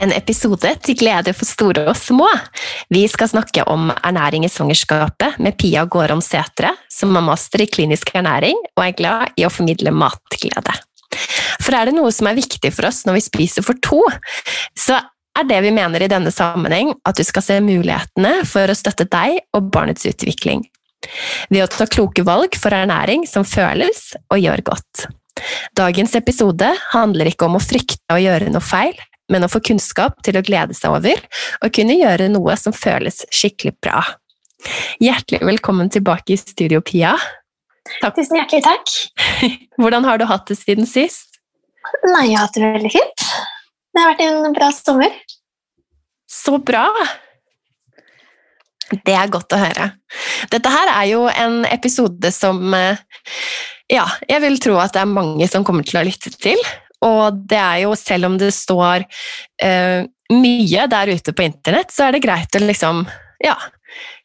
En episode til glede for store og små. Vi skal snakke om ernæring i svangerskapet med Pia Gårom Sætre, som er master i klinisk ernæring og er glad i å formidle matglede. For er det noe som er viktig for oss når vi spiser for to, så er det vi mener i denne sammenheng at du skal se mulighetene for å støtte deg og barnets utvikling. Ved å ta kloke valg for ernæring som føles og gjør godt. Dagens episode handler ikke om å frykte å gjøre noe feil, men å få kunnskap til å glede seg over og kunne gjøre noe som føles skikkelig bra. Hjertelig velkommen tilbake i studio, Pia. Takk. Tusen hjertelig takk. Hvordan har du hatt det siden sist? Nei, jeg har hatt det veldig fint. Det har vært en bra sommer. Så bra! Det er godt å høre. Dette her er jo en episode som eh, ja, jeg vil tro at det er mange som kommer til å lytte til. Og det er jo, selv om det står eh, mye der ute på internett, så er det greit å liksom ja,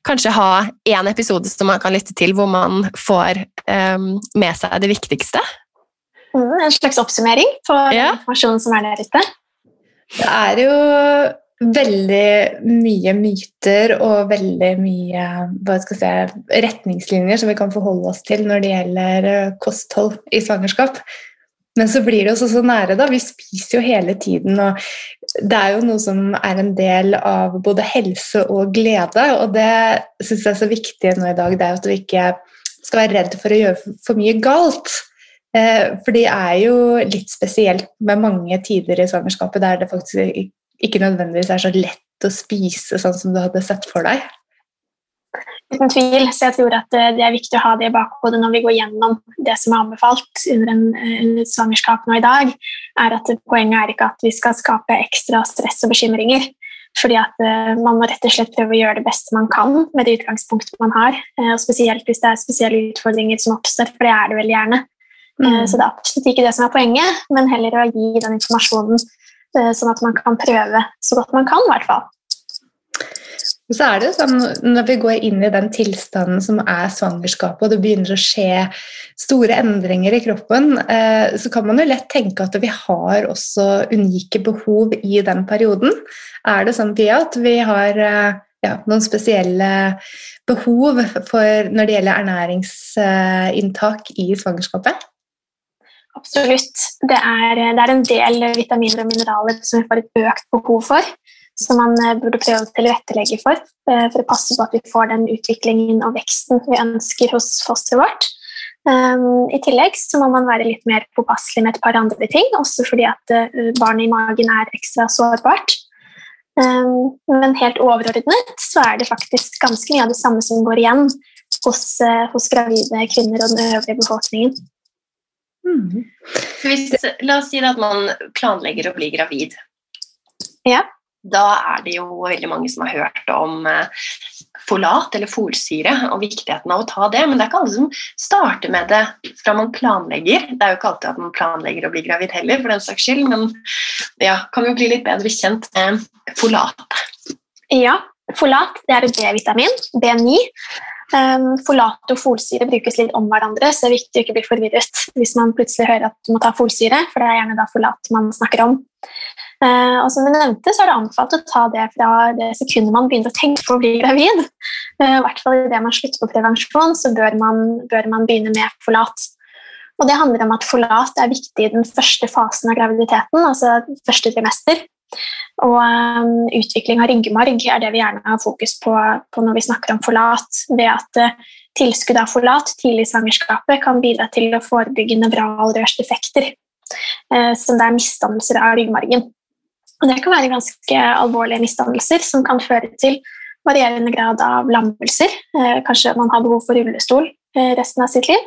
kanskje ha én episode som man kan lytte til, hvor man får eh, med seg det viktigste. Mm, en slags oppsummering på ja. informasjonen som er der ute. Det er jo veldig mye myter og veldig mye hva skal jeg si, retningslinjer som vi kan forholde oss til når det gjelder eh, kosthold i svangerskap. Men så blir det også så nære, da. Vi spiser jo hele tiden, og det er jo noe som er en del av både helse og glede, og det syns jeg er så viktig nå i dag, det er at vi ikke skal være redd for å gjøre for mye galt. Eh, for det er jo litt spesielt med mange tider i svangerskapet der det faktisk ikke nødvendigvis er så lett å spise sånn som du hadde sett for deg. Uten tvil. Så jeg tror at eh, det er viktig å ha det i bakhodet når vi går gjennom det som er anbefalt under, en, eh, under et svangerskap nå i dag, er at poenget er ikke at vi skal skape ekstra stress og bekymringer. Fordi at uh, Man må rett og slett prøve å gjøre det beste man kan med det utgangspunktet man har. Uh, og Spesielt hvis det er spesielle utfordringer som oppstår, for det er det veldig gjerne. Mm. Så det er absolutt ikke det som er poenget, men heller å gi den informasjonen sånn at man kan prøve så godt man kan. I hvert fall. Så er det sånn, Når vi går inn i den tilstanden som er svangerskapet, og det begynner å skje store endringer i kroppen, eh, så kan man jo lett tenke at vi har også unike behov i den perioden. Er det sånn, at vi har eh, ja, noen spesielle behov når det gjelder ernæringsinntak i svangerskapet? Absolutt. Det er, det er, en del vitaminer og mineraler som vi får et økt behov for som man eh, burde prøve å tilrettelegge for, eh, for å passe på at vi får den utviklingen og veksten vi ønsker hos fosteret vårt. Um, I tillegg så må man være litt mer påpasselig med et par andre ting, også fordi at uh, barnet i magen er ekstra sårbart. Um, men helt overordnet så er det faktisk ganske mye av det samme som går igjen hos, hos gravide kvinner og den øvrige befolkningen. Mm. Hvis, la oss si at man planlegger å bli gravid. Ja da er det jo veldig mange som har hørt om eh, folat eller folsyre og viktigheten av å ta det, men det er ikke alle som starter med det fra man planlegger. Det er jo ikke alltid at man planlegger å bli gravid heller, for den saks skyld, men ja, kan vi bli litt bedre kjent med folat? Ja, folat det er B-vitamin, B9. Um, folat og folsyre brukes litt om hverandre, så det er viktig å ikke bli forvirret hvis man plutselig hører at du må ta folsyre, for det er gjerne da folat man snakker om. Uh, og som vi nevnte, så er det anbefalt å ta det fra det sekundet man begynner å tenke på å bli gravid. Uh, I hvert fall idet man slutter på prevensjon, så bør man, bør man, begynne med folat. Og det handler om at Folat er viktig i den første fasen av graviditeten, altså første trimester. Og um, utvikling av ryggmarg er det vi gjerne har fokus på, på når vi snakker om folat. Ved at uh, tilskudd av folat tidlig i svangerskapet kan bidra til å forebygge nevralrørsdefekter, uh, som det er misdannelser av ryggmargen. Det kan være ganske alvorlige misdannelser som kan føre til varierende grad av lammelser. Uh, kanskje man har behov for rullestol uh, resten av sitt liv.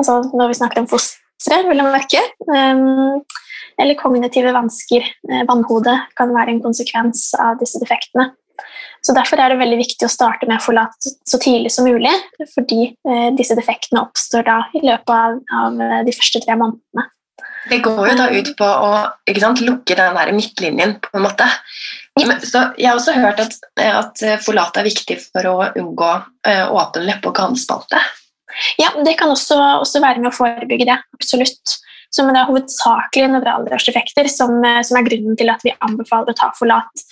Altså når vi snakker om fostre, vil jeg merke. Um, eller kognitive vansker. Eh, vannhode kan være en konsekvens av disse defektene. Så Derfor er det veldig viktig å starte med folat så tidlig som mulig, fordi eh, disse defektene oppstår da i løpet av, av eh, de første tre månedene. Det går jo da ut på å sant, lukke den der midtlinjen, på en måte. Så jeg har også hørt at, at folat er viktig for å unngå uh, åpen leppe- og ganespalte. Ja, det kan også, også, være med å forebygge det. Absolutt. Så, men det er hovedsakelig nevralrørseffekter som, som er grunnen til at vi anbefaler å ta folat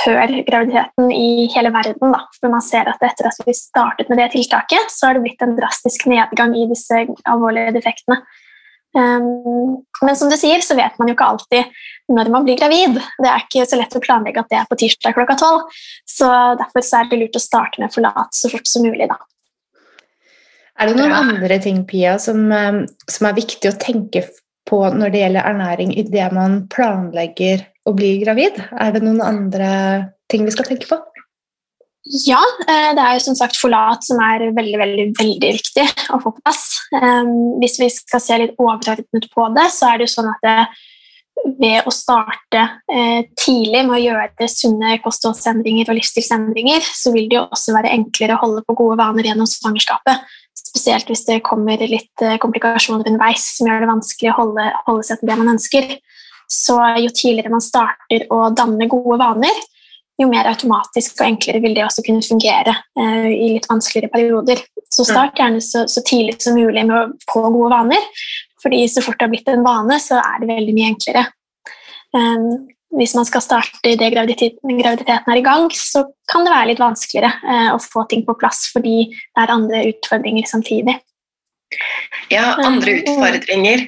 før graviditeten i hele verden. Da. For man ser at etter at vi startet med det tiltaket, så har det blitt en drastisk nedgang i disse alvorlige defektene. Um, men som du sier, så vet man jo ikke alltid når man blir gravid. Det er ikke så lett å planlegge at det er på tirsdag klokka tolv. Så derfor så er det lurt å starte med forlat så fort som mulig. da. Er det noen andre ting Pia, som, som er viktig å tenke på når det gjelder ernæring idet man planlegger å bli gravid? Er det noen andre ting vi skal tenke på? Ja, eh, det er jo som sagt folat som er veldig veldig, veldig viktig å få på plass. Hvis vi skal se litt overordnet på det, så er det jo sånn at det, ved å starte eh, tidlig med å gjøre sunne kostholdsendringer og livsstilsendringer, så vil det jo også være enklere å holde på gode vaner gjennom svangerskapet. Spesielt hvis det kommer litt eh, komplikasjoner underveis som gjør det vanskelig å holde, holde seg til det man ønsker. Så jo tidligere man starter å danne gode vaner, jo mer automatisk og enklere vil det også kunne fungere eh, i litt vanskeligere perioder. Så start gjerne så, så, tidlig som mulig med å få gode vaner, fordi så fort det har blitt en vane, så er det veldig mye enklere. Um, hvis man skal starte idet graviditeten, graviditeten er i gang, så kan det være litt vanskeligere eh, å få ting på plass fordi det er andre utfordringer samtidig. Ja, andre ehm, utfordringer.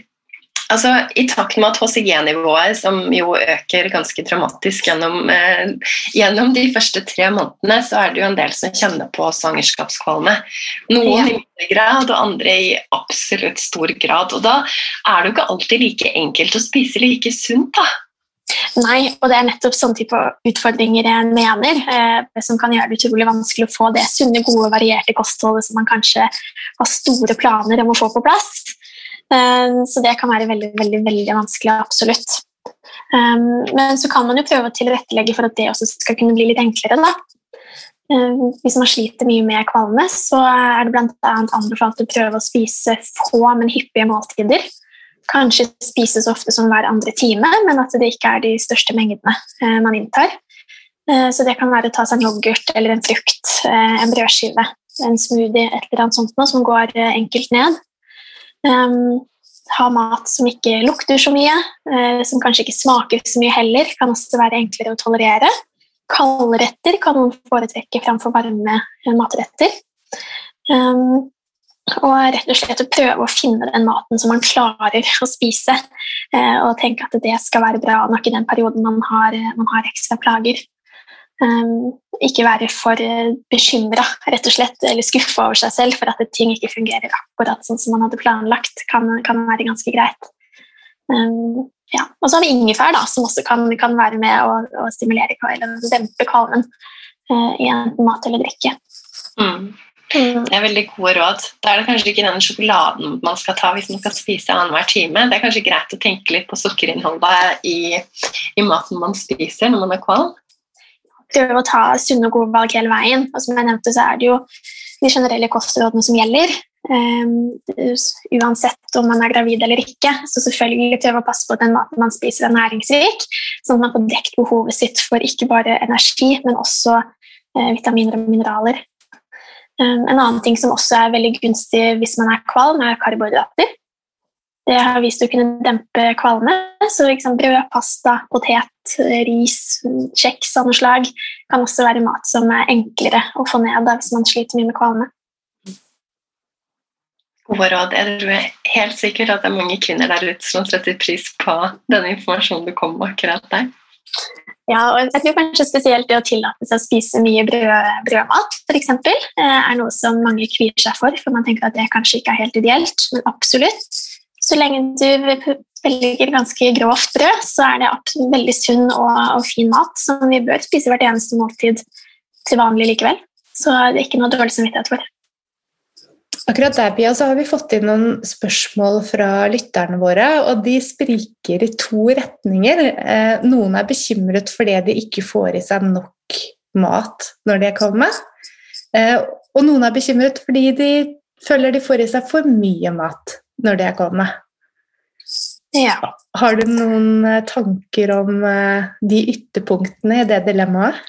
Altså, I takt med at HCG-nivået, som jo øker ganske dramatisk gjennom, eh, gjennom, de første tre månedene, så er det jo en del som kjenner på svangerskapskvalme. Noen ja. i mindre grad, og andre i absolutt stor grad. Og da er det jo ikke alltid like enkelt å spise like sunt. da. Nei, og det er nettopp sånne type utfordringer jeg mener, eh, som kan gjøre det utrolig vanskelig å få det sunne, gode, varierte kostholdet som man kanskje har store planer om å få på plass. Um, så det kan være veldig, veldig, veldig vanskelig, absolutt. Um, men så kan man jo prøve å tilrettelegge for at det også skal kunne bli litt enklere. da. Um, hvis man sliter mye med kvalme, så er det bl.a. anbefalt å prøve å spise få, men hyppige måltider. Kanskje spise så ofte som hver andre time, men at det ikke er de største mengdene uh, man inntar. Så det kan være å ta seg en yoghurt eller en frukt, uh, en brødskive, en smoothie, et eller annet sånt noe som går enkelt ned. Um, ha mat som ikke lukter så mye, uh, som kanskje ikke smaker så mye heller, kan også være enklere å tolerere. Kaldretter kan man foretrekke framfor varme matretter. Um, og rett og slett å prøve å finne den maten som man klarer å spise, uh, og tenke at det skal være bra nok i den perioden man har, man har ekstra plager. Um, ikke være for uh, bekymra rett og slett, eller skuffa over seg selv for at ting ikke fungerer akkurat sånn som man hadde planlagt, kan, kan være ganske greit. Um, ja. Og så har vi ingefær, da, som også kan, kan være med å, og stimulere eller dempe kvalmen uh, i enten mat eller drikke. Mm. mm. Det er veldig gode råd. Da er det kanskje ikke den sjokoladen man skal ta hvis man skal spise annenhver time. Det er kanskje greit å tenke litt på sukkerinnholdet i, i maten man spiser når man er kvalm prøve å ta sunne og gode valg hele veien. Og som jeg nevnte, så er det jo de generelle kostrådene som gjelder. Um, uansett om man er gravid eller ikke. Så selvfølgelig prøve å passe på at den maten man spiser, er næringsrik, sånn at man får dekt behovet sitt for ikke bare energi, men også uh, vitaminer og mineraler. Um, en annen ting som også er veldig gunstig hvis man er kvalm, er karbohydrater. Det har vist å kunne dempe kvalme. Så liksom, brød, pasta, potet, ris, kjeks av noe slag kan også være mat som er enklere å få ned da, hvis man sliter mye med kvalme. Gode råd. Jeg tror helt sikkert at det er mange kvinner der ute som setter pris på den informasjonen du kom med akkurat der. Ja, og jeg tror kanskje spesielt det å tillate seg å spise mye brød, brødmat eksempel, eh, er noe som mange kvier seg for, for man tenker at det kanskje ikke er helt ideelt, men absolutt. Så lenge du velger ganske grovt brød, så er det veldig sunn og, og, fin mat som vi bør spise hvert eneste måltid til vanlig likevel. Så det er ikke noe dårlig samvittighet for. Akkurat der Pia, så har vi fått inn noen spørsmål fra lytterne våre, og de spriker i to retninger. Eh, noen er bekymret fordi de ikke får i seg nok mat når de er kommet, Eh, og noen er bekymret fordi de føler de får i seg for mye mat når det er kvalme. Ja. Har du noen eh, tanker om eh, de ytterpunktene i det dilemmaet?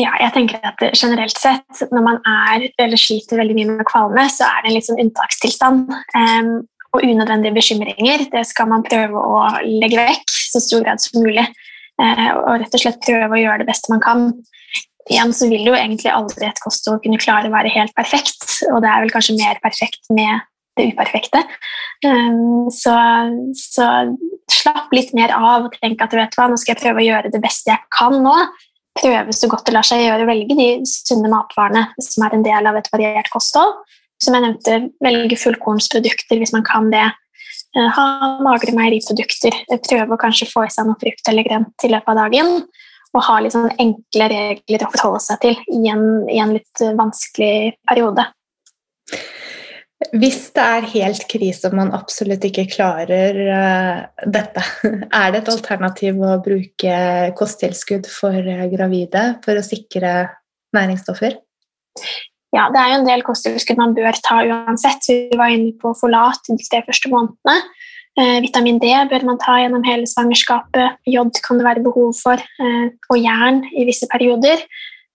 Ja, jeg tenker at generelt sett, når man er eller sliter veldig mye med kvalme, så er det en litt sånn unntakstilstand. Um, og unødvendige bekymringer det skal man prøve å legge vekk så stor grad som mulig. Uh, og rett og slett prøve å gjøre det beste man kan. Igjen så vil jo egentlig aldri et kosthold kunne klare å være helt perfekt, og det er vel kanskje mer perfekt med det uperfekte. Um, så, så, slapp litt mer av og tenk at du vet hva, nå skal jeg prøve å gjøre det beste jeg kan nå prøve så godt det lar seg gjøre å velge de sunne matvarene som er en del av et variert kosthold. Som jeg nevnte, velge fullkornsprodukter hvis man kan det. Eh, ha magre meieriprodukter. Prøve å kanskje få i seg noe frukt eller grønt i løpet av dagen. Og ha litt sånn enkle regler å forholde seg til i en, i en litt vanskelig periode. Hvis det er helt krise og man absolutt ikke klarer uh, dette, er det et alternativ å bruke kosttilskudd for uh, gravide for å sikre næringsstoffer? Ja, det er jo en del kosttilskudd man bør ta uansett. Vi var inne på folat de første månedene. Uh, vitamin D bør man ta gjennom hele svangerskapet. Jod kan det være behov for, og jern i visse perioder.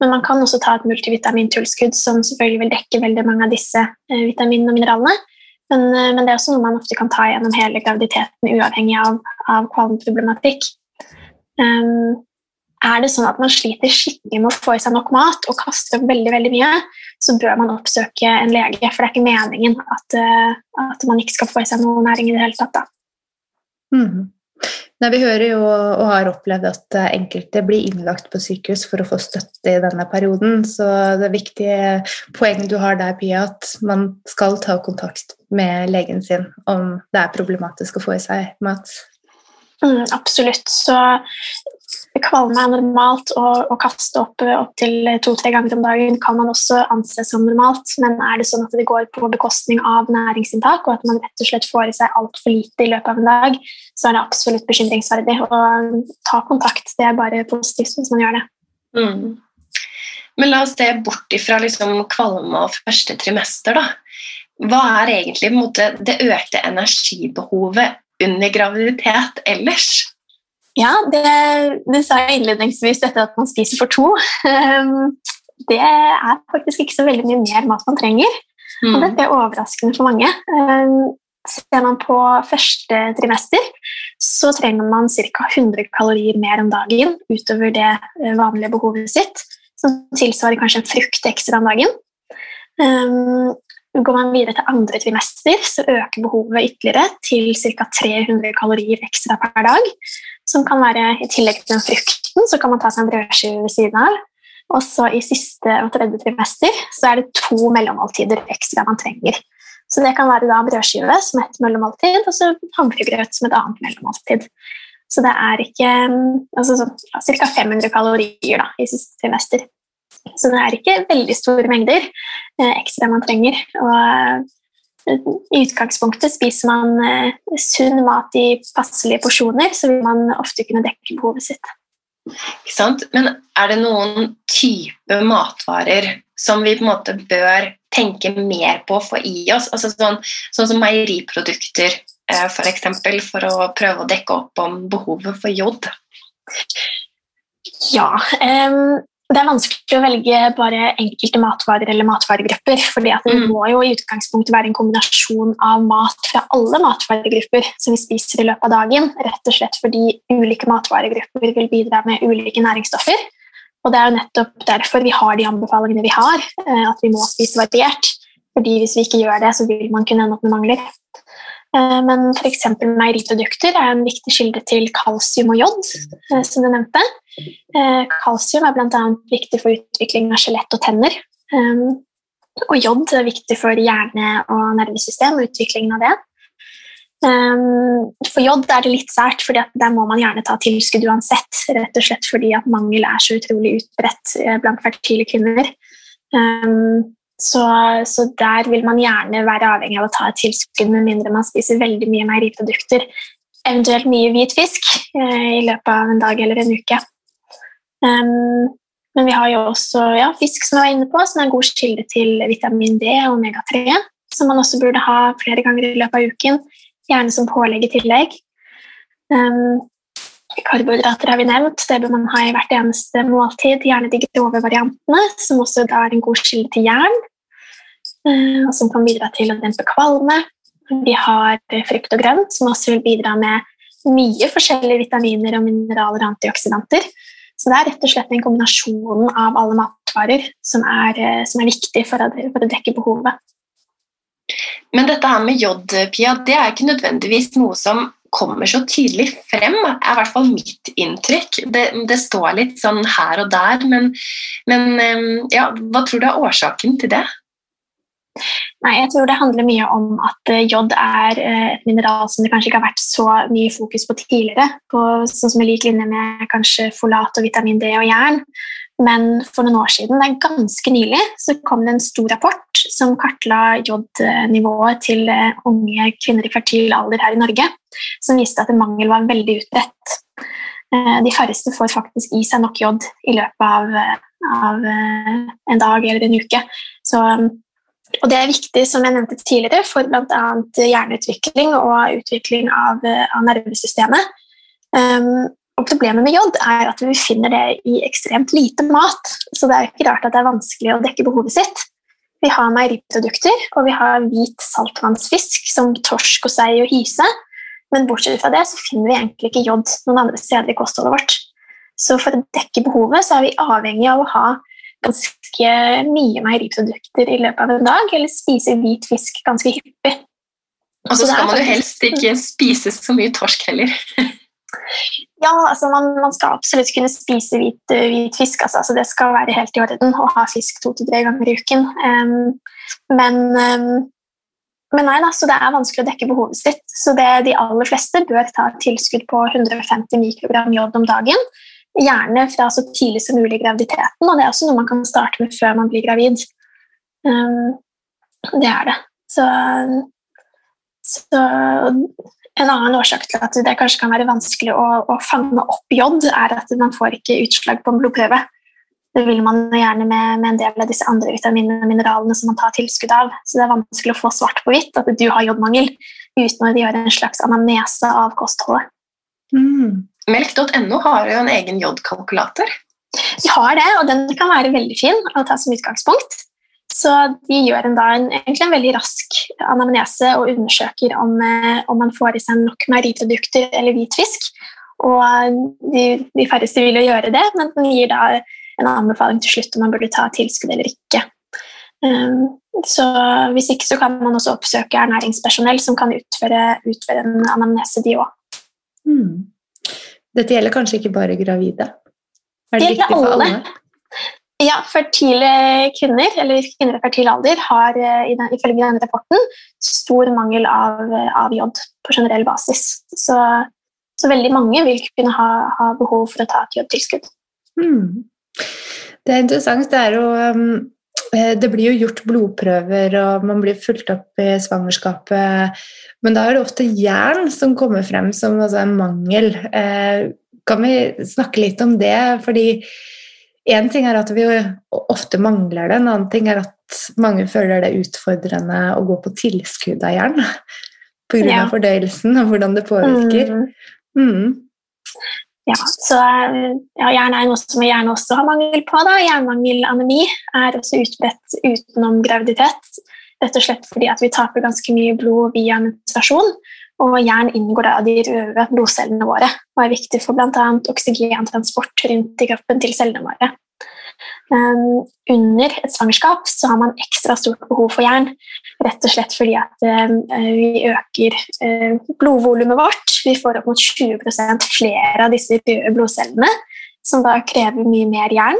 Men man kan også ta et multivitamintilskudd som selvfølgelig vil dekke veldig mange av disse eh, vitaminene og mineralene. Men, eh, men, det er også noe man ofte kan ta gjennom hele graviditeten, uavhengig av, av kvalmeproblematikk. Um, er det sånn at man sliter skikkelig med å få i seg nok mat og kaster opp veldig veldig mye, så bør man oppsøke en lege, for det er ikke meningen at, uh, at man ikke skal få i seg noe næring i det hele tatt. Mm. Nei, vi hører jo og har opplevd at enkelte blir innlagt på sykehus for å få støtte i denne perioden. Så det viktige poenget du har der, Pia, at man skal ta kontakt med legen sin om det er problematisk å få i seg mat. Mm, absolutt. Så Kvalme er normalt, og å kaste opp opptil to-tre ganger om dagen kan man også anse som normalt. Men er det sånn at det går på bekostning av næringsinntak, og at man rett og slett får i seg altfor lite i løpet av en dag, så er det absolutt bekymringsverdig. å ta kontakt, det er bare positivt hvis man gjør det. Mm. Men la oss se bort ifra liksom kvalme og første trimester. da. Hva er egentlig måte, det økte energibehovet under graviditet ellers? Ja, det, det, sa jeg innledningsvis dette at man spiser for to. Ehm, det er faktisk ikke så veldig mye mer mat man trenger. Mm. Og dette er overraskende for mange. Ehm, ser man på første trimester, så trenger man ca. 100 kalorier mer om dagen utover det eh, vanlige behovet sitt, som tilsvarer kanskje en frukt ekstra om dagen. Går man videre til andre trimester, så øker behovet ytterligere til ca. 300 kalorier ekstra per dag. Som kan være I tillegg til den frukten så kan man ta seg en brødskive ved siden av. Og så i siste og tredje trimester så er det to mellommåltider ekstra man trenger. Så det kan være da brødskive som et mellommåltid, og så hamburgergrøt som et annet mellommåltid. Så det er ikke altså, ca. 500 kalorier da, i siste trimester. Så det er ikke veldig store mengder eh, ekstra man trenger. Og eh, i utgangspunktet spiser man eh, sunn mat i passelige porsjoner, så vil man ofte kunne dekke behovet sitt. Ikke sant? Men er det noen type matvarer som vi på en måte bør tenke mer på å få i oss? Altså sånn, sånn som meieriprodukter, f.eks., for, eksempel, for å prøve å dekke opp om behovet for jod? Ja, um, det er vanskelig å velge bare enkelte matvarer eller matvaregrupper. fordi Det mm. må jo i utgangspunktet være en kombinasjon av mat fra alle matvaregrupper som vi spiser i løpet av dagen. Rett og slett fordi ulike matvaregrupper vil bidra med ulike næringsstoffer. Og Det er jo nettopp derfor vi har de anbefalingene vi har, eh, at vi må spise variert. Fordi Hvis vi ikke gjør det, så vil man kunne ende opp med mangler. Eh, men f.eks. meieriprodukter er en viktig kilde til kalsium og jod, eh, som du nevnte. Eh, kalsium er bl.a. viktig for utvikling av skjelett og tenner. Og jod er viktig for hjerne- og nervesystem og utviklingen av det. For jod er det litt sært, for der må man gjerne ta tilskudd uansett. Rett og slett fordi at mangel er så utrolig utbredt blant fertile kvinner. Så, så, der vil man gjerne være avhengig av å ta et tilskudd med mindre man spiser veldig mye meieriprodukter. Eventuelt mye hvit fisk eh, i løpet av en dag eller en uke. Um, Men vi har jo også ja, fisk som jeg var inne på, som er en god kilde til vitamin D og omega-3, som man også burde ha flere ganger i løpet av uken, gjerne som pålegg i tillegg. Um, karbohydrater har vi nevnt, det bør man ha i hvert eneste måltid, gjerne de grove variantene, som også er en god kilde til jern, som kan bidra til å dempe kvalme. Vi har frukt og grønt, som også vil bidra med mye forskjellige vitaminer og mineraler og antioksidanter. Så det er rett og slett en kombinasjon av alle matvarer som er, eh, som er viktig for å, for å, dekke behovet. Men dette her med jod, Pia, det er ikke nødvendigvis noe som kommer så tydelig frem, er i hvert fall mitt inntrykk. Det, det står litt sånn her og der, men, men eh, ja, hva tror du er årsaken til det? Nei, jeg tror det handler mye om at eh, jod er eh, et mineral som det kanskje ikke har vært så mye fokus på tidligere. På, sånn som i lik linje med kanskje folat og vitamin D og jern. Men for noen år siden, det er ganske nylig, så kom det en stor rapport som kartla jodnivået til eh, unge kvinner i fertil alder her i Norge, som viste at en mangel var veldig utbredt. De færreste får faktisk i seg nok jod i løpet av, av en dag eller en uke. Så og det er viktig som jeg nevnte tidligere, for bl.a. hjerneutvikling og utvikling av, av nervesystemet. Um, og Problemet med jod er at vi finner det i ekstremt lite mat. Så det er ikke rart at det er vanskelig å dekke behovet sitt. Vi har meieriprodukter, og vi har hvit saltvannsfisk som torsk og sei og hyse. Men bortsett fra det så finner vi egentlig ikke jod noen andre steder i kostholdet vårt. Så for å dekke behovet så er vi avhengig av å ha ganske mye meieriprodukter i løpet av en dag, eller spise hvit fisk ganske hyppig. Og så skal man jo helst ikke spise så mye torsk heller. ja, altså man, man, skal absolutt kunne spise hvit, hvit fisk. Altså, altså det skal være helt i orden å ha fisk to til tre ganger i uken. Um, men, um, men nei, da, så det er vanskelig å dekke behovet sitt. Så det, de aller fleste bør ta et tilskudd på 150 mikrogram jod om dagen. Gjerne fra så tidlig som mulig i graviditeten, og det er også noe man kan starte med før man blir gravid. Um, det er det. Så, så, en annen årsak til at det kanskje kan være vanskelig å, å fange opp jod, er at man får ikke utslag på en blodprøve. Det vil man gjerne med, med, en del av disse andre vitaminene og mineralene som man tar tilskudd av. Så det er vanskelig å få svart på hvitt at du har jodmangel uten å gjøre en slags anamnese av kostholdet. Mm. Melk.no har jo en egen jodkalkulator. De har det, og den kan være veldig fin å ta som utgangspunkt. Så de gjør en, da en, egentlig en veldig rask anamnese og undersøker om, eh, om man får i seg nok meieriprodukter eller hvit fisk. Og de, de, færreste vil jo gjøre det, men den gir da en anbefaling til slutt om man burde ta tilskudd eller ikke. Um, så Hvis ikke så kan man også oppsøke ernæringspersonell som kan utføre, utføre en anamnese, de òg. Dette gjelder kanskje ikke bare gravide? Er det, det viktig for alle? Ja, fertile kvinner eller kvinner i fertil alder har eh, ifølge denne rapporten stor mangel av, av jod på generell basis. Så, så, veldig mange vil kunne ha, ha behov for å ta et jodtilskudd. Mm. Det er interessant. Det, er jo, um, eh, det blir jo gjort blodprøver, og man blir fulgt opp i svangerskapet men da er det ofte jern som kommer frem som altså en mangel. Eh, kan vi snakke litt om det? Fordi én ting er at vi ofte mangler det, en annen ting er at mange føler det utfordrende å gå på tilskudd av jern pga. Ja. fordøyelsen og hvordan det påvirker. Mm. Ja, så ja, Jern er noe som vi gjerne også har mangel på. da. Jernmangelanemi er også utbredt utenom graviditet. Rett og slett fordi vi taper ganske mye blod via menstruasjon. Og jern inngår da de røde blodcellene våre og er viktig for bl.a. oksygentransport rundt i kroppen til cellene våre. Um, under et svangerskap så har man ekstra stort behov for jern. Rett og slett fordi at uh, vi øker uh, blodvolumet vårt. Vi får opp mot 20% flere av disse røde blodcellene, som da krever mye mer jern.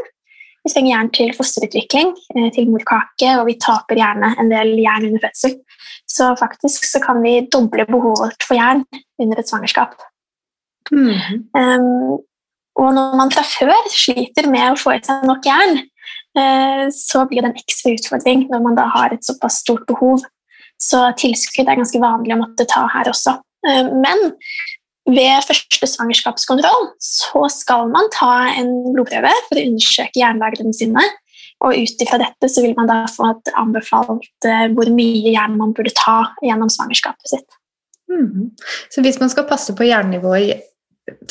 Vi trenger jern til fosterutvikling, uh, til morkake, og vi taper gjerne en del jern under fødsel. Så faktisk så kan vi doble behovet for jern under et svangerskap. Mm um, og når man fra før sliter med å få i seg nok jern, uh, så blir det en ekstra utfordring når man da har et såpass stort behov. Så tilskudd er ganske vanlig å måtte ta her også. Uh, men ved første svangerskapskontroll så skal man ta en blodprøve for å undersøke jernlagrene sine. Og ut ifra dette så vil man da få anbefalt eh, hvor mye jern man burde ta gjennom svangerskapet sitt. Mm. Så hvis man skal passe på jernnivået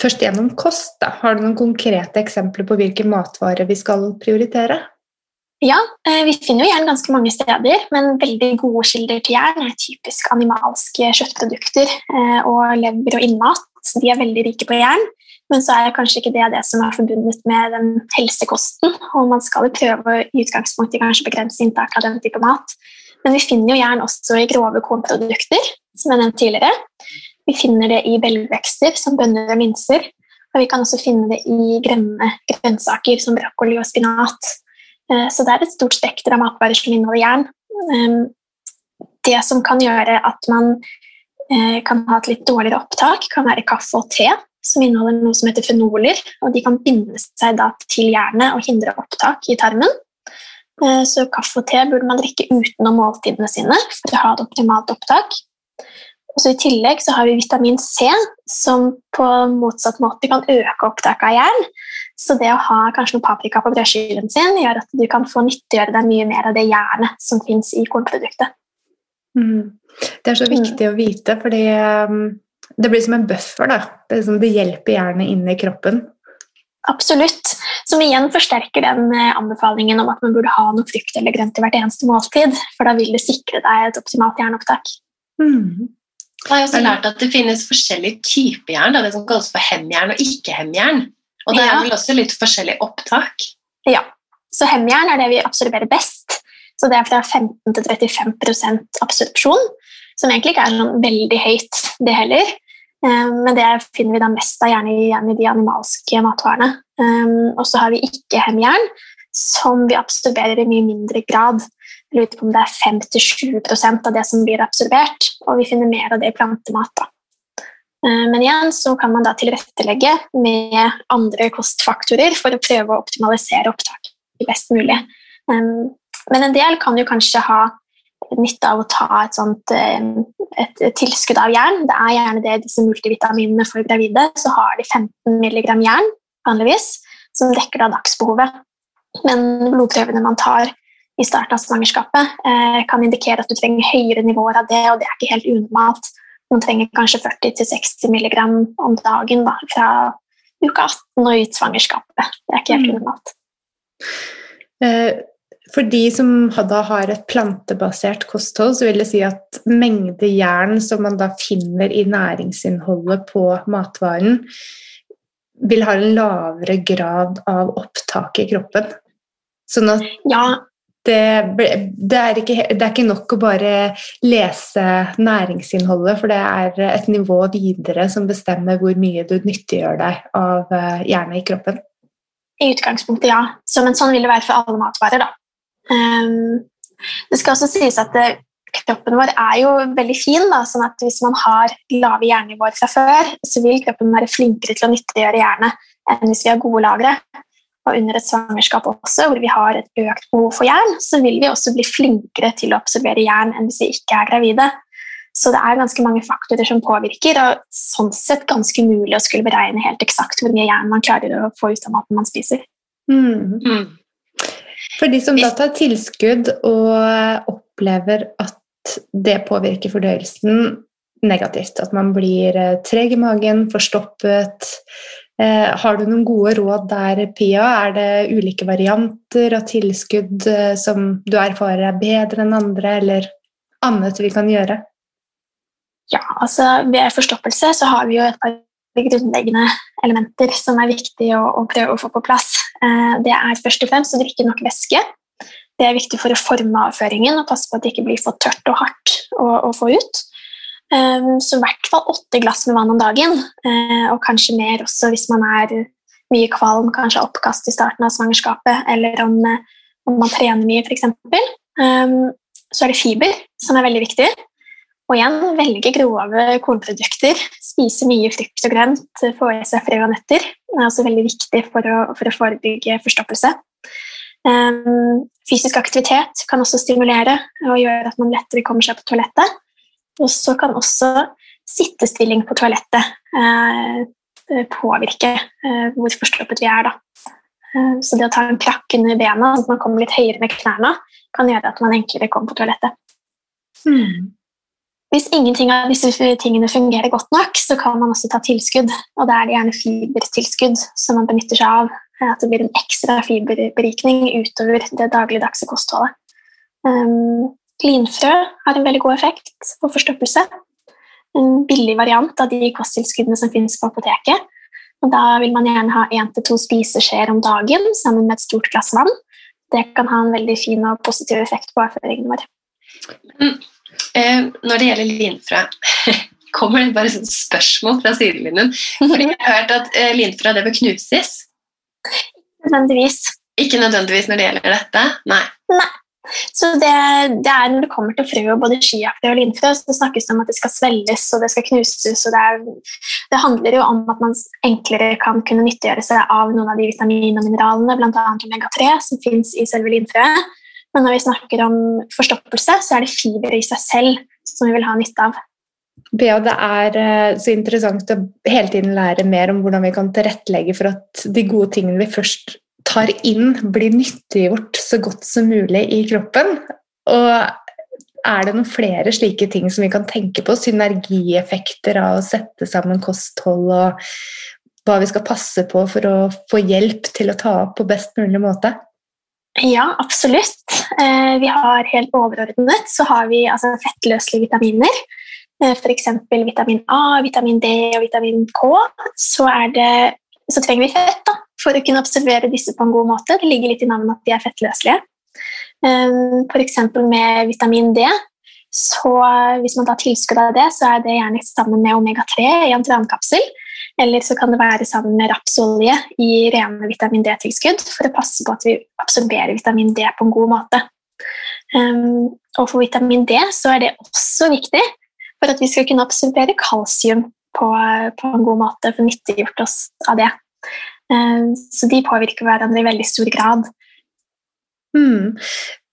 først gjennom kost, da, har du noen konkrete eksempler på hvilke matvarer vi skal prioritere? Ja, eh, vi finner jo jern ganske mange steder, men veldig gode kilder til jern er typisk animalske kjøttprodukter eh, og lever og innmat. De er veldig rike på jern, men så er kanskje ikke det det som er forbundet med den helsekosten. Og man skal jo prøve i utgangspunktet kanskje begrense inntak av den type mat. Men vi finner jo jern også i grove kornprodukter, som jeg nevnte tidligere. Vi finner det i belgvekster som bønner og linser. Og vi kan også finne det i grønne grønnsaker som brokkoli og spinat. Eh, så det er et stort spekter av matvarer som inneholder jern. Ehm, det som kan gjøre at man eh, kan ha et litt dårligere opptak, kan være kaffe og te, som inneholder noe som heter fenoler. og De kan binde seg til jernet og hindre opptak i tarmen. Eh, så kaffe og te burde man drikke utenom måltidene sine for å ha et optimalt opptak. Og så I tillegg så har vi vitamin C, som på motsatt måte kan øke opptaket av jern. Så det å ha kanskje noe paprika på brødskiven sin gjør at du kan få nyttiggjøre deg mye mer av det jernet som fins i kornproduktet. Mm. Det er så viktig mm. å vite, fordi um, det blir som en buffer. Da. Det, liksom, det hjelper jernet inn i kroppen. Absolutt. Som igjen forsterker den eh, anbefalingen om at man burde ha noe frukt eller grønt i hvert eneste måltid. For da vil det sikre deg et optimalt jernopptak. Mm. Jeg har også lært at det finnes forskjellige typer jern. Det som kalles for hemjern og ikke-hemjern. Og det er vel også litt forskjellig opptak? Ja. Så hemjern er det vi absorberer best. Så det er fra 15 til 35% absorpsjon, som egentlig ikke er sånn veldig høyt, det heller. Um, men det finner vi da mest av gjerne i, i de animalske matvarene. Um, og så har vi ikke hemjern, som vi absorberer i mye mindre grad. Lurer på om det er 5-7 av det som blir absorbert, og vi finner mer av det i plantemat. da. Eh, men igjen så kan man da tilrettelegge med andre kostfaktorer for å prøve å optimalisere opptaket best mulig. Men en del kan jo kanskje ha nytte av å ta et, sånt, et tilskudd av jern. Det er gjerne det disse multivitaminene for gravide. Så har de 15 mg jern vanligvis, som dekker da dagsbehovet. Men blodprøvene man tar i starten av svangerskapet, eh, kan indikere at du trenger høyere nivåer av det, og det er ikke helt unormalt. Man trenger kanskje 40-60 mg om dagen da, fra uke 18 og ut svangerskapet. Det er ikke helt mm. normalt. Eh, for de som da har et plantebasert kosthold, så vil det si at mengde jern som man da finner i næringsinnholdet på matvaren, vil ha en lavere grad av opptak i kroppen. Sånn at ja, det, det, er ikke, det, er ikke, nok å bare lese næringsinnholdet, for det er et nivå videre som bestemmer hvor mye du nyttiggjør deg av eh, jernet i kroppen. I utgangspunktet, ja. Så, men sånn vil det være for alle matvarer. Um, det skal også sies at det, eh, kroppen vår er jo veldig fin. Da, sånn at Hvis man har lave hjernenivåer fra før, så vil kroppen være flinkere til å nyttiggjøre jernet enn hvis vi har gode lagre og under et svangerskap også, hvor vi har et økt behov for jern, så vil vi også bli flinkere til å absorbere jern enn hvis vi ikke er gravide. Så det er ganske mange faktorer som påvirker, og sånn sett ganske umulig å skulle beregne helt eksakt hvor mye jern man klarer å få ut av maten man spiser. Mm. Mm. For de som da tar tilskudd og opplever at det påvirker fordøyelsen negativt, at man blir eh, treg i magen, forstoppet, Eh, har du noen gode råd der, Pia? Er det ulike varianter av tilskudd eh, som du erfarer er bedre enn andre, eller annet vi kan gjøre? Ja, altså Ved forstoppelse så har vi jo et par grunnleggende elementer som er viktig å, å prøve å få på plass. Eh, det er først og fremst å drikke nok væske. Det er viktig for å forme avføringen og passe på at det ikke blir for tørt og hardt å, å få ut. Ehm, så i hvert fall åtte glass med vann om dagen, eh, og kanskje mer også hvis man er mye kvalm, kanskje oppkast i starten av svangerskapet, eller om, eh, om man trener mye, f.eks. Ehm, så er det fiber, som er veldig viktig. Og igjen, velge grove kornprodukter. Spise mye frukt og grønt. Få i seg frø og nøtter. Det er også veldig viktig for å, for å forebygge forstoppelse. Um, fysisk aktivitet kan også stimulere og gjøre at man lettere kommer seg på toalettet. Og så kan også sittestilling på toalettet eh, påvirke eh, hvor forstoppet vi er. Da. Eh, så det å ta en krakk under bena, sånn at man kommer litt høyere med knærne, kan gjøre at man enklere kommer på toalettet. Hmm. Hvis ingenting av disse tingene fungerer godt nok, så kan man også ta tilskudd. Og da er det gjerne fibertilskudd som man benytter seg av. At det blir en ekstra fiberberikning utover det dagligdagse kostholdet. Um, linfrø har en veldig god effekt på forstoppelse. En billig variant av de kosttilskuddene som finnes på apoteket. Og da vil man gjerne ha én til to spiseskjeer om dagen sammen med et stort glass vann. Det kan ha en veldig fin og positiv effekt på avføringen vår. Mm. Eh, når det gjelder linfrø, kommer det bare et spørsmål fra sidelinjen. Fordi jeg har hørt at eh, linfrø det bør knuses. Nødvendigvis. Ikke nødvendigvis når det gjelder dette? Nei. Nei. Så det, det, er Når det kommer til frø, både skiaktig og linfrø, så snakkes det om at det skal svelles og det skal knuses. og det, er, det, handler jo om at man enklere kan kunne nyttiggjøre seg av noen av de vitaminene og mineralene, bl.a. omega-3, som fins i selve linfrøet. Men når vi snakker om forstoppelse, så er det fiber i seg selv som vi vil ha nytte av. Bea, det er eh, så interessant å hele tiden lære mer om hvordan vi kan tilrettelegge for at de gode tingene vi først tar inn, blir nyttiggjort så godt som mulig i kroppen. Og er det noen flere slike ting som vi kan tenke på? Synergieffekter av å sette sammen kosthold og hva vi skal passe på for å få hjelp til å ta opp på best mulig måte? Ja, absolutt. Eh, vi har helt overordnet så har vi altså, fettløselige vitaminer. Eh, F.eks. vitamin A, vitamin D og vitamin K. Så, er det, så trenger vi fett da, for å kunne observere disse på en god måte. Det ligger litt i navnet at de er fettløselige. Eh, F.eks. med vitamin D. Så hvis man tar tilskudd av det, så er det gjerne sammen med omega-3 i en trankapsel. Eller så kan det være sammen med rapsolje i rene vitamin D-tilskudd for å passe på at vi absorberer vitamin D på en god måte. Um, og for vitamin D så er det også viktig for at vi skal kunne absorbere kalsium på, på, en god måte, for nyttiggjort oss av det. Um, så de påvirker hverandre i veldig stor grad. Mm.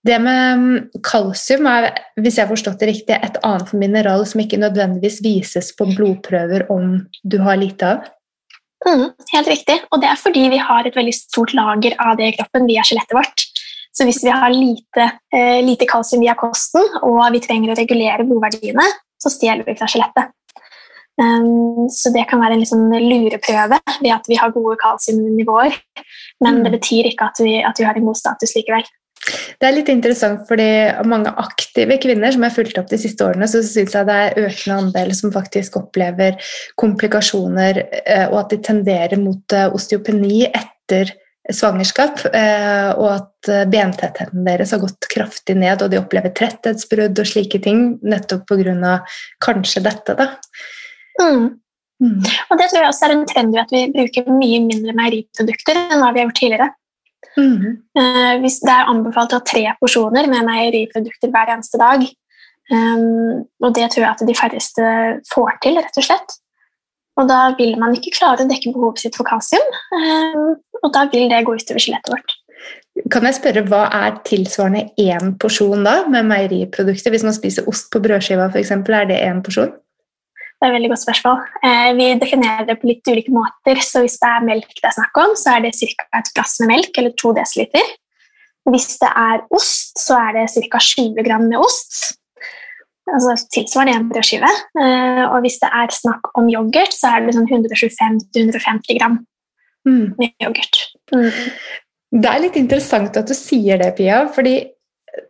Det med mm, kalsium er, hvis jeg har forstått det riktig, et annet mineral som ikke nødvendigvis vises på blodprøver om du har lite av? Mm, helt riktig. Og det er fordi vi har et veldig stort lager av det i kroppen via skjelettet vårt. Så hvis vi har lite, eh, lite kalsium via kosten, og vi trenger å regulere blodverdiene, så stjeler vi fra skjelettet. Um, så det kan være en liksom lureprøve ved at vi har gode kalsiumnivåer. Men mm. det betyr ikke at vi, at vi har en god status likevel. Det er litt interessant, fordi mange aktive kvinner som jeg har fulgt opp de siste årene, så syns jeg det er økende andel som faktisk opplever komplikasjoner, eh, og at de tenderer mot eh, osteopeni etter svangerskap, eh, og at bentettheten deres har gått kraftig ned, og de opplever tretthetsbrudd og slike ting, nettopp pga. kanskje dette. da. Mm. Mm. Og det tror jeg også er en trend ved at vi bruker mye mindre meieriprodukter enn hva vi har gjort tidligere. Mm. Uh, hvis det er anbefalt å ha tre porsjoner med meieriprodukter hver eneste dag. Um, og det tror jeg at de færreste får til, rett og slett. Og da vil man ikke klare å dekke behovet sitt for kalsium, um, og da vil det gå utover skjelettet vårt. Kan jeg spørre, Hva er tilsvarende én porsjon da, med meieriprodukter? Hvis man spiser ost på brødskiva, f.eks., er det én porsjon? Det er et veldig godt spørsmål. Eh, vi definerer det på litt ulike måter. så Hvis det er melk det er snakk om, så er det ca. et glass med melk, eller to dl. Hvis det er ost, så er det ca. 20 gram med ost. Altså tilsvarende en brødskive. Eh, og hvis det er snakk om yoghurt, så er det sånn 125-150 gram mm. med yoghurt. Mm. Det er litt interessant at du sier det, Pia. fordi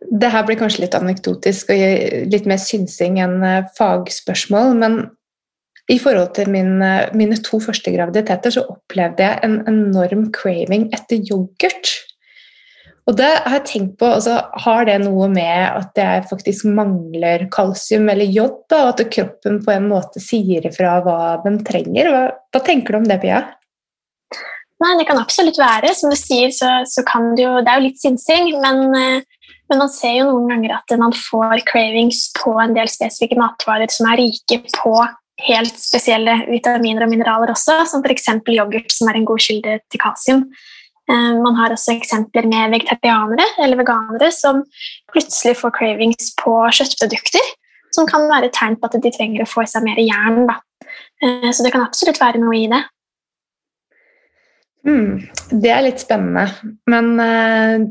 det her blir kanskje litt anekdotisk og litt mer synsing enn eh, fagspørsmål, men i forhold til min, mine to første graviditeter så opplevde jeg en enorm craving etter yoghurt. Og det har jeg tenkt på, altså, Har det noe med at jeg faktisk mangler kalsium eller jod? Da, og at kroppen på en måte sier ifra hva den trenger? Hva, hva, tenker du om det, Pia? Nei, Det kan absolutt være. Som du sier, så, så kan det jo Det er jo litt synsing, men, eh, men man ser jo noen ganger at man får cravings på en del spesifikke matvarer som er rike på helt spesielle vitaminer og mineraler også, som f.eks. yoghurt, som er en god kilde til kalsium. Eh, man har også eksempler med vegetarianere eller veganere som plutselig får cravings på kjøttprodukter. som kan være et tegn på at de trenger å få i seg mer jern. Da. Eh, så det kan absolutt være noe i det. Mm, det er litt spennende. Men uh,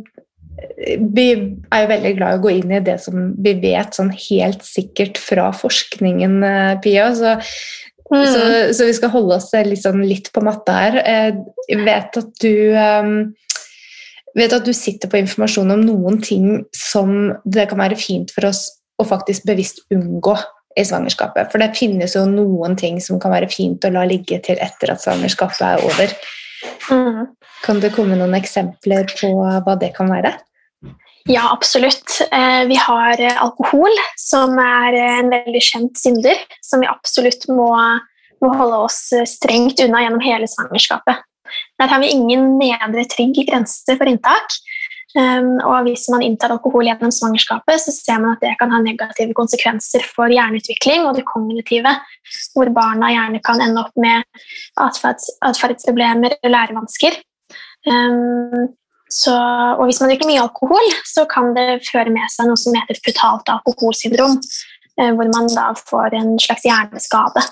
vi er jo veldig glad i å gå inn i det som vi vet sånn helt sikkert fra forskningen, uh, Pia. Så, mm. så, så, vi skal holde oss sånn litt på matta her. Jeg vet at du um, vet at du sitter på informasjon om noen ting som det kan være fint for oss å faktisk bevisst unngå i svangerskapet. For det finnes jo noen ting som kan være fint å la ligge til etter at svangerskapet er over. Mm. Kan det komme noen eksempler på hva det kan være? Ja, absolutt. Eh, vi har alkohol, som er en veldig kjent synder, som vi absolutt må, må holde oss strengt unna gjennom hele svangerskapet. Der har vi ingen nedre trygg grense for inntak. Um, og hvis man inntar alkohol gjennom svangerskapet, så ser man at det kan ha negative konsekvenser for hjerneutvikling og det kognitive, hvor barna gjerne kan ende opp med atferds, atferdsproblemer og lærevansker. Um, så, og hvis man drikker mye alkohol, så kan det føre med seg noe som heter futalt alkoholsyndrom, uh, hvor man da får en slags hjerneskade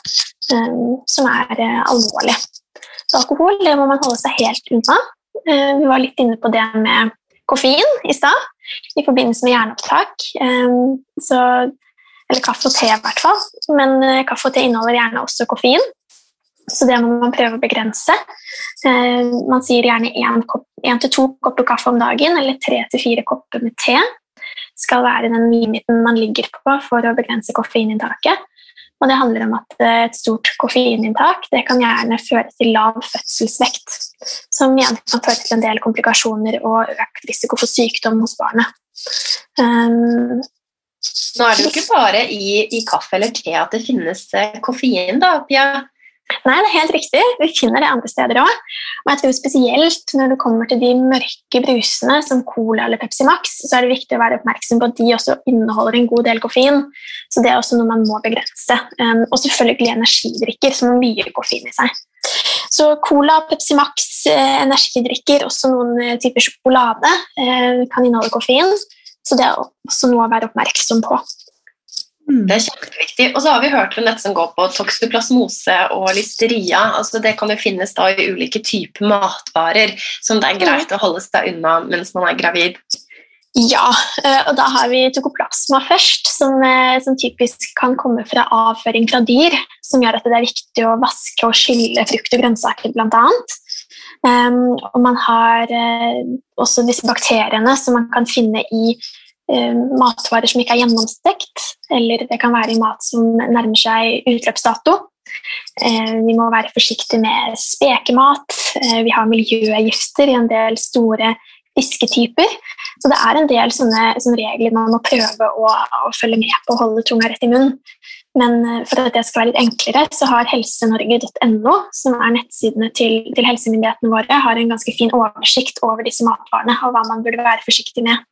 um, som er uh, alvorlig. Så alkohol det må man holde seg helt unna. Uh, vi var litt inne på det med koffein i stad i forbindelse med hjerneopptak. Um, så, eller kaffe og te, i hvert fall. Men uh, kaffe og te inneholder gjerne også koffein, så det må man prøve å begrense. Ehm, man sier gjerne én til to kopper kaffe om dagen eller tre til fire kopper med te skal være den limiten man ligger på for å begrense koffeininntaket. Og det handler om at eh, et stort koffeininntak det kan gjerne føre til lav fødselsvekt, som igjen kan føre til en del komplikasjoner og økt risiko for sykdom hos barnet. Um, Nå er det jo ikke bare i, i, kaffe eller te at det finnes eh, koffein, da, Pia? Nei, det er helt riktig. Vi finner det andre steder òg. Og jeg tror spesielt når det kommer til de mørke brusene som Cola eller Pepsi Max, så er det viktig å være oppmerksom på at de også inneholder en god del koffein. Så det er også noe man må begrense. Um, og selvfølgelig energidrikker som har mye koffein i seg. Så Cola, Pepsi Max, eh, energidrikker, også noen eh, typer sjokolade, eh, kan inneholde koffein. Så det er også noe å være oppmerksom på. Mm. Det er kjempeviktig. Og så har vi hørt om dette som går på toksoplasmose og listeria. Altså det kan jo finnes da i ulike typer matvarer som det er greit å holde seg unna mens man er gravid. Ja, eh, og da har vi tokoplasma først, som, eh, som, typisk kan komme fra avføring fra dyr, som gjør at det er viktig å vaske og skylle frukt og grønnsaker bl.a. Um, ehm, og man har uh, også disse bakteriene som man kan finne i matvarer som ikke er gjennomstekt eller det kan være mat som nærmer seg utløpsdato. Eh, vi må være forsiktige med spekemat. Eh, vi har miljøgifter i en del store fisketyper. Så det er en del sånne, sånne regler man må prøve å, å, følge med på og holde tunga rett i munnen. Men eh, for at det skal være litt enklere, så har helsenorge.no, som er nettsidene til, til helsemyndighetene våre, har en ganske fin oversikt over disse matvarene og hva man burde være forsiktig med.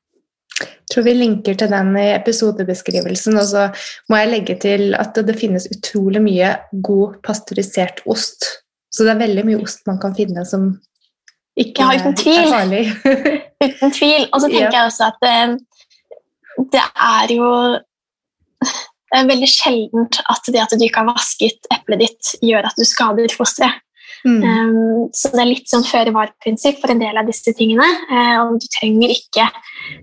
Jeg tror vi linker til den i episodebeskrivelsen. Og så må jeg legge til at det finnes utrolig mye god pasteurisert ost. Så det er veldig mye ost man kan finne som ikke ja, er farlig. uten tvil. Og så tenker ja. jeg også at det, eh, det er jo det er veldig sjeldent at det at du ikke har vasket eplet ditt, gjør at du skader fosteret. Mm. Um, så det er litt sånn føre-var-prinsipp for en del av disse tingene. Uh, og du trenger ikke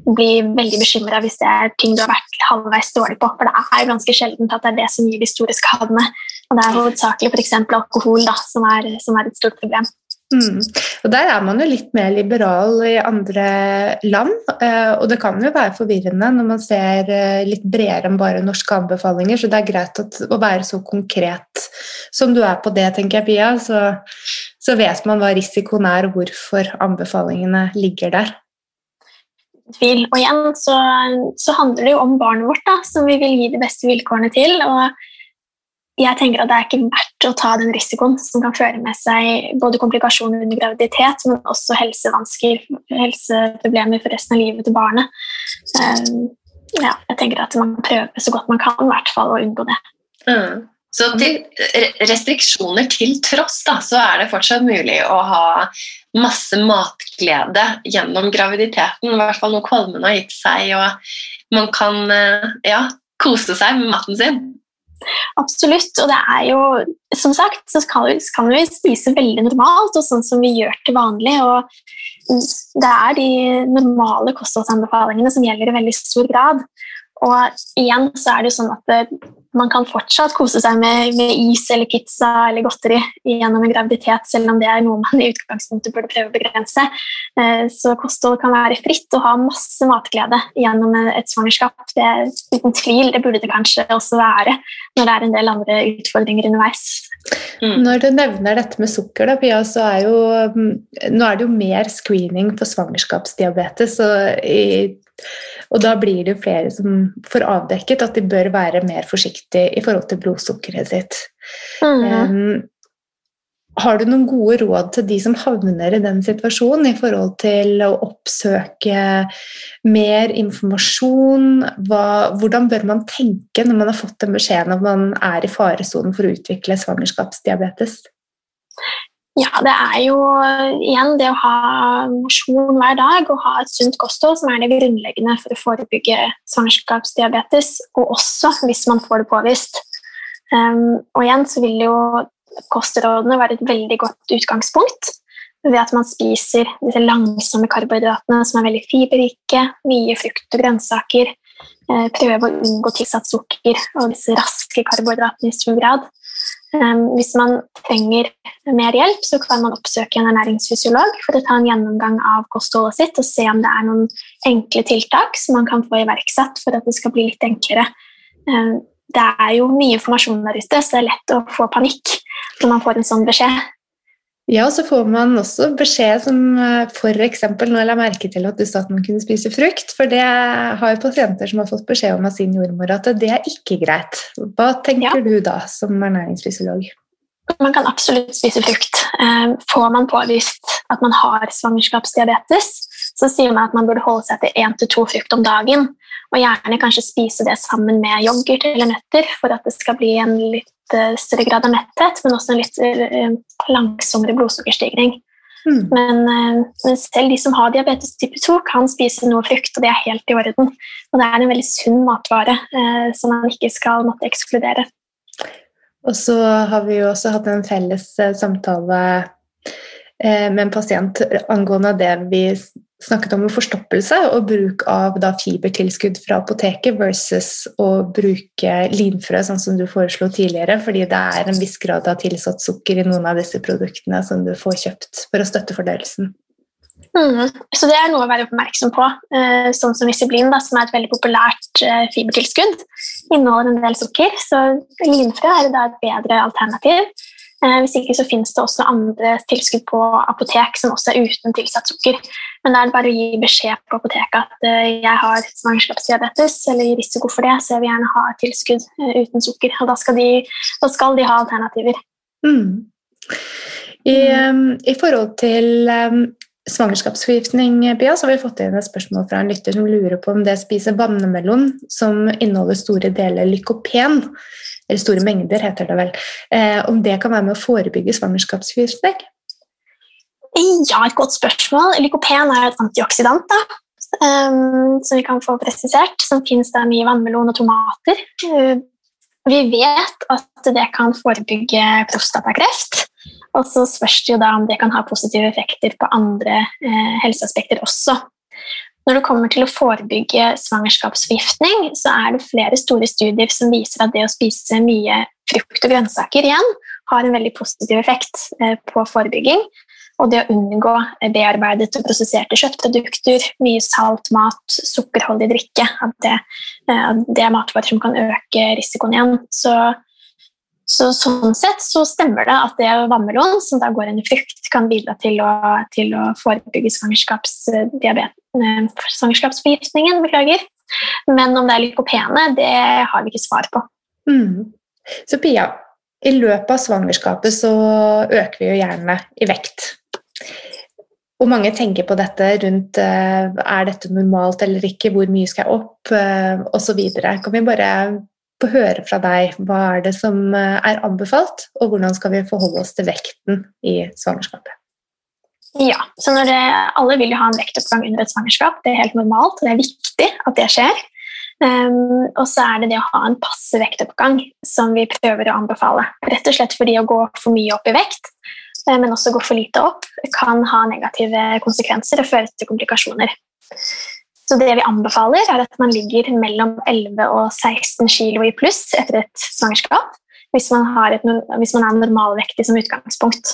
bli veldig bekymra hvis det er ting du har vært halvveis dårlig på. For det er ganske sjeldent at det er det som gir de store skadene. Og det er hovedsakelig f.eks. alkohol da, som, er, som er et stort problem. Mm. Og Der er man jo litt mer liberal i andre land, eh, og det kan jo være forvirrende når man ser eh, litt bredere enn bare norske anbefalinger, så det er greit å være så konkret som du er på det, tenker jeg, Pia. Så, så vet man hva risikoen er, og hvorfor anbefalingene ligger der. Og igjen så, så handler det jo om barnet vårt, da, som vi vil gi de beste vilkårene til. og jeg tenker at det er ikke verdt å ta den risikoen som kan føre med seg både komplikasjoner under graviditet, men også helsevansker, helseproblemer for resten av livet til barnet. Um, ja, jeg tenker at man prøver så godt man kan i hvert fall å unngå det. Mm. Så til restriksjoner til tross, da, så er det fortsatt mulig å ha masse matglede gjennom graviditeten. I hvert fall noe kvalmen har gitt seg, og man kan eh, ja, kose seg med maten sin. Absolutt. Og det er jo, som sagt, så kan vi, kan vi spise veldig normalt, og sånn som vi gjør til vanlig. og Det er de normale kostholdsanbefalingene som gjelder i veldig stor grad. Og igjen så er det jo sånn at man kan fortsatt kose seg med, med, is eller pizza eller godteri gjennom en graviditet, selv om det er noe man i utgangspunktet burde prøve å begrense. Eh, så kosthold kan være fritt og ha masse matglede gjennom et svangerskap. Det er uten tvil, det burde det kanskje også være når det er en del andre utfordringer underveis. Mm. Når du nevner dette med sukker, da, Pia, så er jo mm, Nå er det jo mer screening for svangerskapsdiabetes. og i og da blir det flere som får avdekket at de bør være mer forsiktige i forhold til blodsukkeret sitt. Mm. Um, har du noen gode råd til de som havner i den situasjonen, i forhold til å oppsøke mer informasjon? Hva, hvordan bør man tenke når man har fått den beskjeden at man er i faresonen for å utvikle svangerskapsdiabetes? Ja, det er jo igjen det å ha mosjon hver dag og ha et sunt kosthold som er det grunnleggende for å forebygge svangerskapsdiabetes, og også hvis man får det påvist. Um, og igjen så vil jo kostrådene være et veldig godt utgangspunkt ved at man spiser disse langsomme karbohydratene som er veldig fiberrike, mye frukt og grønnsaker, uh, prøve å unngå tilsatt sukker og disse raske karbohydratene i stor grad. Ehm, hvis man trenger mer hjelp, så kan man oppsøke en ernæringsfysiolog for å ta en gjennomgang av kostholdet sitt og se om det er noen enkle tiltak som man kan få iverksatt for at det skal bli litt enklere. Ehm, det er jo mye informasjon der ute, så det er lett å få panikk når man får en sånn beskjed. Ja, og så får man også beskjed som eh, f.eks. Nå la merke til at du sa at man kunne spise frukt. For det har jo pasienter som har fått beskjed om av sin jordmor at det er ikke greit. Hva tenker ja. du da som ernæringsfysiolog? Man kan absolutt spise frukt. Eh, får man påvist at man har svangerskapsdiabetes, så sier man at man burde holde seg til én til to frukt om dagen. Og gjerne kanskje spise det sammen med yoghurt eller nøtter for at det skal bli en litt eh, større grad av metthet, men også en litt eh, langsommere blodsukkerstigning. Mm. Men, eh, men, selv de som har diabetes type 2, kan spise noe frukt, og det er helt i orden. Og det er en veldig sunn matvare eh, som man ikke skal måtte ekskludere. Og så har vi jo også hatt en felles samtale med en pasient angående det vi snakket om forstoppelse og bruk av da, fibertilskudd fra apoteket versus å bruke linfrø, sånn som du foreslo tidligere, fordi det er en viss grad av tilsatt sukker i noen av disse produktene som du får kjøpt for å støtte fordøyelsen. Mm. Så det er noe å være oppmerksom på. Eh, sånn som Isiblin, da, som er et veldig populært eh, fibertilskudd, inneholder en del sukker, så linfrø er da et bedre alternativ. Eh, hvis ikke så finnes det også andre tilskudd på apotek som også er uten tilsatt sukker. Men det er bare å gi beskjed på apoteket at eh, jeg har svangerskapsdiabetes eller risiko for det, så jeg vil gjerne ha tilskudd eh, uten sukker. Og da skal de, da skal de ha alternativer. Mm. I, um, I, forhold til um, svangerskapsforgiftning, Pia, så har vi fått inn et spørsmål fra en lytter som lurer på om det spiser vannmelon, som inneholder store deler lykopen, eller store mengder, heter det vel, eh, om det kan være med å forebygge svangerskapsforgiftning? Ja, et godt spørsmål. Lykopen er et antioksidant da, um, som vi kan få presisert, som finnes mye i vannmelon og tomater. Uh, vi vet at det kan forebygge prostatakreft. Og så spørs det jo da om det kan ha positive effekter på andre uh, helseaspekter også. Når det kommer til å forebygge svangerskapsforgiftning, så er det flere store studier som viser at det å spise mye frukt og grønnsaker igjen har en veldig positiv effekt eh, på forebygging. Og det å unngå bearbeidet og prosesserte kjøttprodukter, mye salt mat, sukkerholdig drikke, at det, eh, det er matvarer som kan øke risikoen igjen. Så så sånn sett så stemmer det at det vannmelon, som da går inn i frukt, kan bidra til å, til å forebygge svangerskapsforgiftningen. beklager. Men om det er lykopene, det har vi ikke svar på. Mm. Så Pia, i løpet av svangerskapet så øker vi jo gjerne i vekt. Og mange tenker på dette rundt eh, er dette normalt eller ikke, hvor mye skal jeg opp, eh, osv. Kan vi bare få høre fra deg hva er det som eh, er anbefalt, og hvordan skal vi forholde oss til vekten i svangerskapet? Ja, så det, Alle vil jo ha en vektoppgang under et svangerskap. Det er helt normalt, og det er viktig at det skjer. Um, og så er det det å ha en passe vektoppgang som vi prøver å anbefale. Rett og slett fordi å gå for mye opp i vekt, uh, men også gå for lite opp, kan ha negative konsekvenser og føre til komplikasjoner. Så det vi anbefaler, er at man ligger mellom 11 og 16 kg i pluss etter et svangerskap hvis man, et, hvis man er normalvektig som utgangspunkt.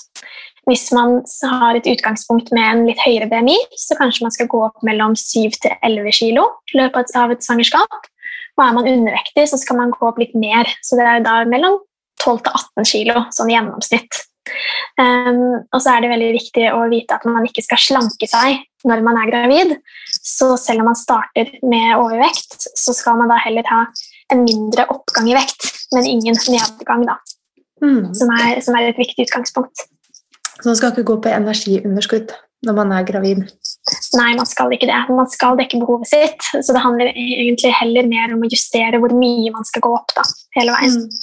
Hvis man har et utgangspunkt med en litt høyere BMI, så kanskje man skal gå opp mellom 7 til 11 kg i løpet av et svangerskap. Og er man undervektig, så skal man gå opp litt mer. Så det er da mellom 12 til 18 kg sånn gjennomsnitt. Um, og så er det veldig viktig å vite at man ikke skal slanke seg når man er gravid. Så selv om man starter med overvekt, så skal man da heller ha en mindre oppgang i vekt, men ingen nedgang, da. Mm. Som, er, som er et viktig utgangspunkt. Så man skal ikke gå på energiunderskudd når man er gravid? Nei, man skal ikke det. Man skal dekke behovet sitt. Så det handler egentlig heller mer om å justere hvor mye man skal gå opp da, hele veien. Mm.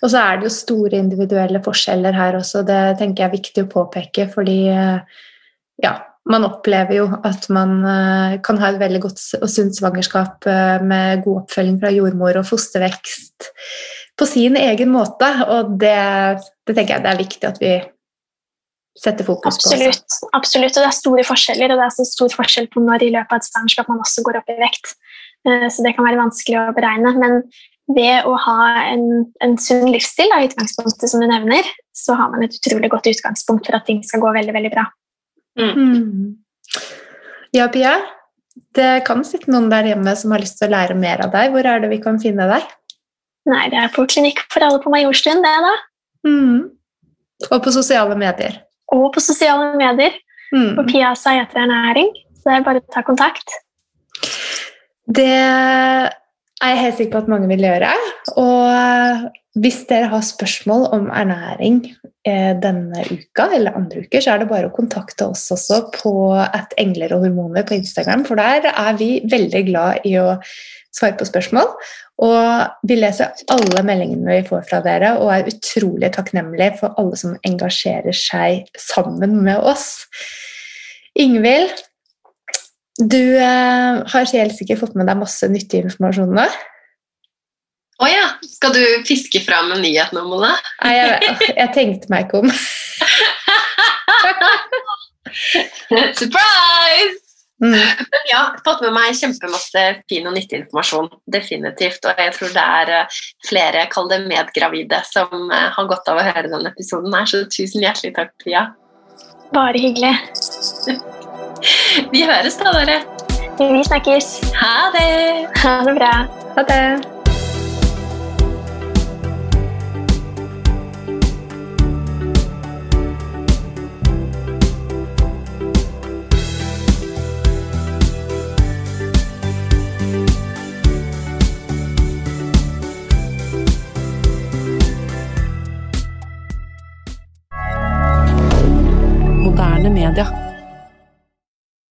Og så er det jo store individuelle forskjeller her også. Det tenker jeg er viktig å påpeke, fordi ja, man opplever jo at man eh, kan ha et veldig godt og sunt svangerskap eh, med god oppfølging fra jordmor og fostervekst på sin egen måte, og det, det tenker jeg det er viktig at vi setter fokus på. Absolutt, og det er store forskjeller, og det er så stor forskjell på når i løpet av et svangerskap man også går opp i vekt. Eh, så det kan være vanskelig å beregne. Men ved å ha en, en sunn livsstil, da, utgangspunktet som du nevner, så har man et utrolig godt utgangspunkt for at ting skal gå veldig, veldig bra. Mm. Mm. Ja, Pia. Det kan sitte noen der hjemme som har lyst til å lære mer av deg. Hvor er det vi kan finne deg? Nei, Det er på Klinikk for alle på Majorstuen, det, da. Mm. Og på sosiale medier og på sosiale medier. Mm. På Pia etter Ernæring. Så det er bare å ta kontakt. Det er jeg helt sikker på at mange vil gjøre. Og hvis dere har spørsmål om ernæring denne uka eller andre uker, så er det bare å kontakte oss også på at engler og hormoner på Instagram, for der er vi veldig glad i å svare på spørsmål. Og vi leser alle meldingene vi får fra dere, og er utrolig takknemlige for alle som engasjerer seg sammen med oss. Ingvild, du eh, har helt sikkert fått med deg masse nyttig informasjon nå? Å oh ja! Skal du fiske fram en nyhet nå, Mona? Nei, jeg, jeg tenkte meg ikke om. Surprise! Mm. Men ja, fått med meg kjempemasse fin og nyttig informasjon. Definitivt. Og jeg tror det er eh, flere, kall det medgravide, som eh, har godt av å høre denne episoden her. Så tusen hjertelig takk, Pia. Bare hyggelig. Vi høres da, dere. Vi snakkes. Ha det. Ha det bra. Ha det. 别的。